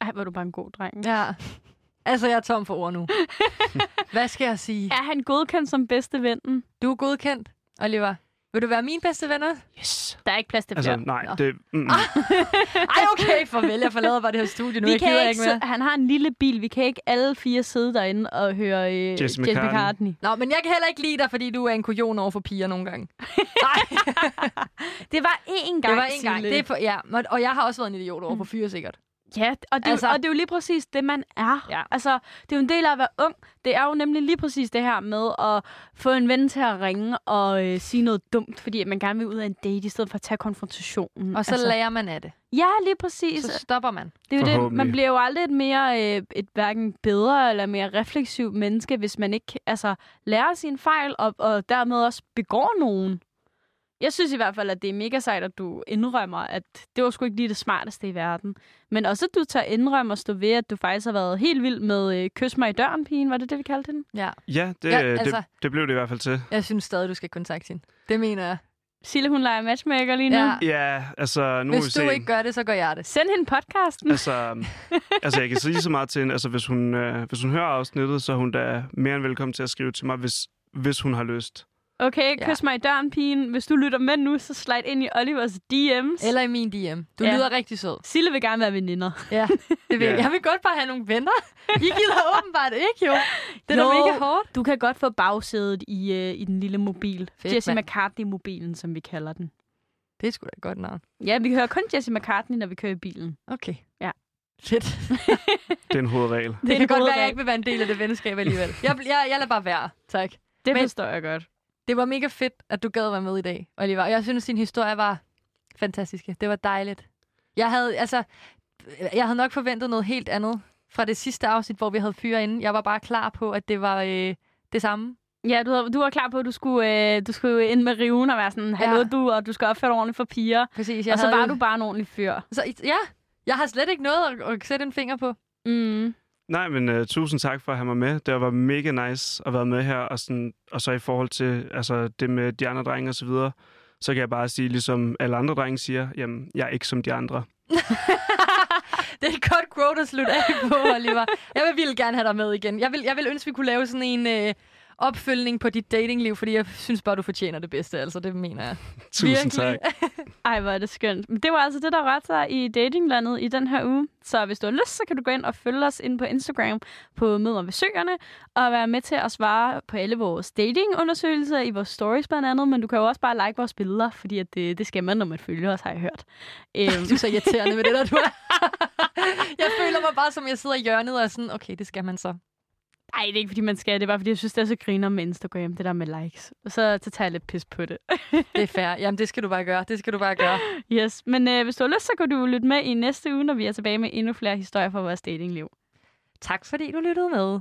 Ej, hvor er du bare en god dreng. Ja. Altså, jeg er tom for ord nu. Hvad skal jeg sige? Er han godkendt som bedste vennen? Du er godkendt, Oliver. Vil du være min bedste venner? Yes! Der er ikke plads til Altså, flere. nej, Nå. det... Mm, Ej, okay, farvel. Jeg forlader bare det her studie nu. vi jeg kan gider ikke, ikke mere. han har en lille bil. Vi kan ikke alle fire sidde derinde og høre øh, Jesse Jesse McCartney. McCartney. Nå, men jeg kan heller ikke lide dig, fordi du er en kujon over for piger nogle gange. Nej, Det var én gang, det var en gang. Det er for, ja, og- og jeg har også været en idiot over for fyre, sikkert. Ja, og det, Altså- og det er jo lige præcis det, man er. Ja. Altså, det er jo en del af at være ung. Det er jo nemlig lige præcis det her med at få en ven til at ringe og øh, sige noget dumt, fordi man gerne vil ud af en date, i stedet for at tage konfrontationen. Og så altså, lærer man af det. Ja, lige præcis. Så stopper man. Det er jo det. Man bliver jo aldrig et mere, øh, et hverken bedre eller mere refleksivt menneske, hvis man ikke altså, lærer sine fejl og, og dermed også begår nogen. Jeg synes i hvert fald, at det er mega sejt, at du indrømmer, at det var sgu ikke lige det smarteste i verden. Men også, at du tager indrømme og stå ved, at du faktisk har været helt vild med øh, Kys mig i døren, pigen. Var det det, vi kaldte den? Ja. ja, det, Ja, ja altså- det, det blev det i hvert fald til. Jeg synes stadig, du skal kontakte hende. Det mener jeg. Sille, hun leger matchmaker lige nu. Ja. Ja, altså, nu må vi Hvis se. du ikke gør det, så gør jeg det. Send hende podcasten. Altså, altså, jeg kan sige så meget til hende. Altså, hvis hun, øh, hvis hun hører afsnittet, så er hun da mere end velkommen til at skrive til mig, hvis, hvis hun har lyst. Okay, Ja. kys mig i døren, pigen. Hvis du lytter med nu, så slide ind i Olivers DM's. Eller i min DM. Du Ja. lyder rigtig sød. Sille vil gerne være veninder. Ja, det vil Ja. jeg. Vil godt bare have nogle venner. I gider åbenbart ikke, jo. Det er Jo. mega hårdt. Du kan godt få bagsædet i, øh, i den lille mobil. Fedt, Jesse. McCartney-mobilen, som vi kalder den. Det er sgu da et godt navn. Ja, vi hører kun Jesse McCartney, når vi kører i bilen. Okay. Ja. Fedt. Det er en hovedregel. Det, det kan godt god være, at jeg ikke vil være en del af det venskab alligevel. Jeg, jeg, jeg lader bare være. Tak. Det Men- forstår jeg godt. Det var mega fedt, at du gad være med i dag, Oliver. Jeg synes, din historie var fantastiske. Det var dejligt. Jeg havde, altså, jeg havde nok forventet noget helt andet fra det sidste afsnit, hvor vi havde fyre inde. Jeg var bare klar på, at det var øh, det samme. Ja, du, havde, du var klar på, at du skulle, øh, du skulle ind med riven og være sådan, hallo Ja. du, og du skal opføre dig ordentligt for piger. Præcis. og så havde var du bare en ordentlig fyr. Så, ja, jeg har slet ikke noget at, at sætte en finger på. Mm. Nej, men uh, tusind tak for at have mig med. Det var mega nice at være med her. Og, sådan, og så i forhold til altså, det med de andre drenge og så videre, så kan jeg bare sige, ligesom alle andre drenge siger, jamen, jeg er ikke som de andre. Det er et godt quote at slutte af på, Oliver. Jeg vil virkelig gerne have dig med igen. Jeg vil, jeg vil ønske, vi kunne lave sådan en øh, opfølgning på dit datingliv, fordi jeg synes bare, du fortjener det bedste. Altså, det mener jeg. Tusind Virkelig. tak. Ej, hvor er det skønt. Men det var altså det, der rørte sig i datinglandet i den her uge. Så hvis du har lyst, så kan du gå ind og følge os ind på Instagram på Møder ved Søerne, og være med til at svare på alle vores datingundersøgelser i vores stories blandt andet. Men du kan jo også bare like vores billeder, fordi at det, det skal man, når man følger os, har jeg hørt. Øhm, Du er så irriterende med det der, du er. jeg føler mig bare, som jeg sidder i hjørnet og er sådan, okay, det skal man så. Ej, det er ikke, fordi man skal. Det er bare, fordi jeg synes, det er så griner med Instagram, det der med likes. Og så, så tager jeg lidt pis på det. Det er fair. Jamen, det skal du bare gøre. Det skal du bare gøre. yes, men øh, hvis du har lyst, så kan du lytte med i næste uge, når vi er tilbage med endnu flere historier fra vores datingliv. Tak fordi du lyttede med.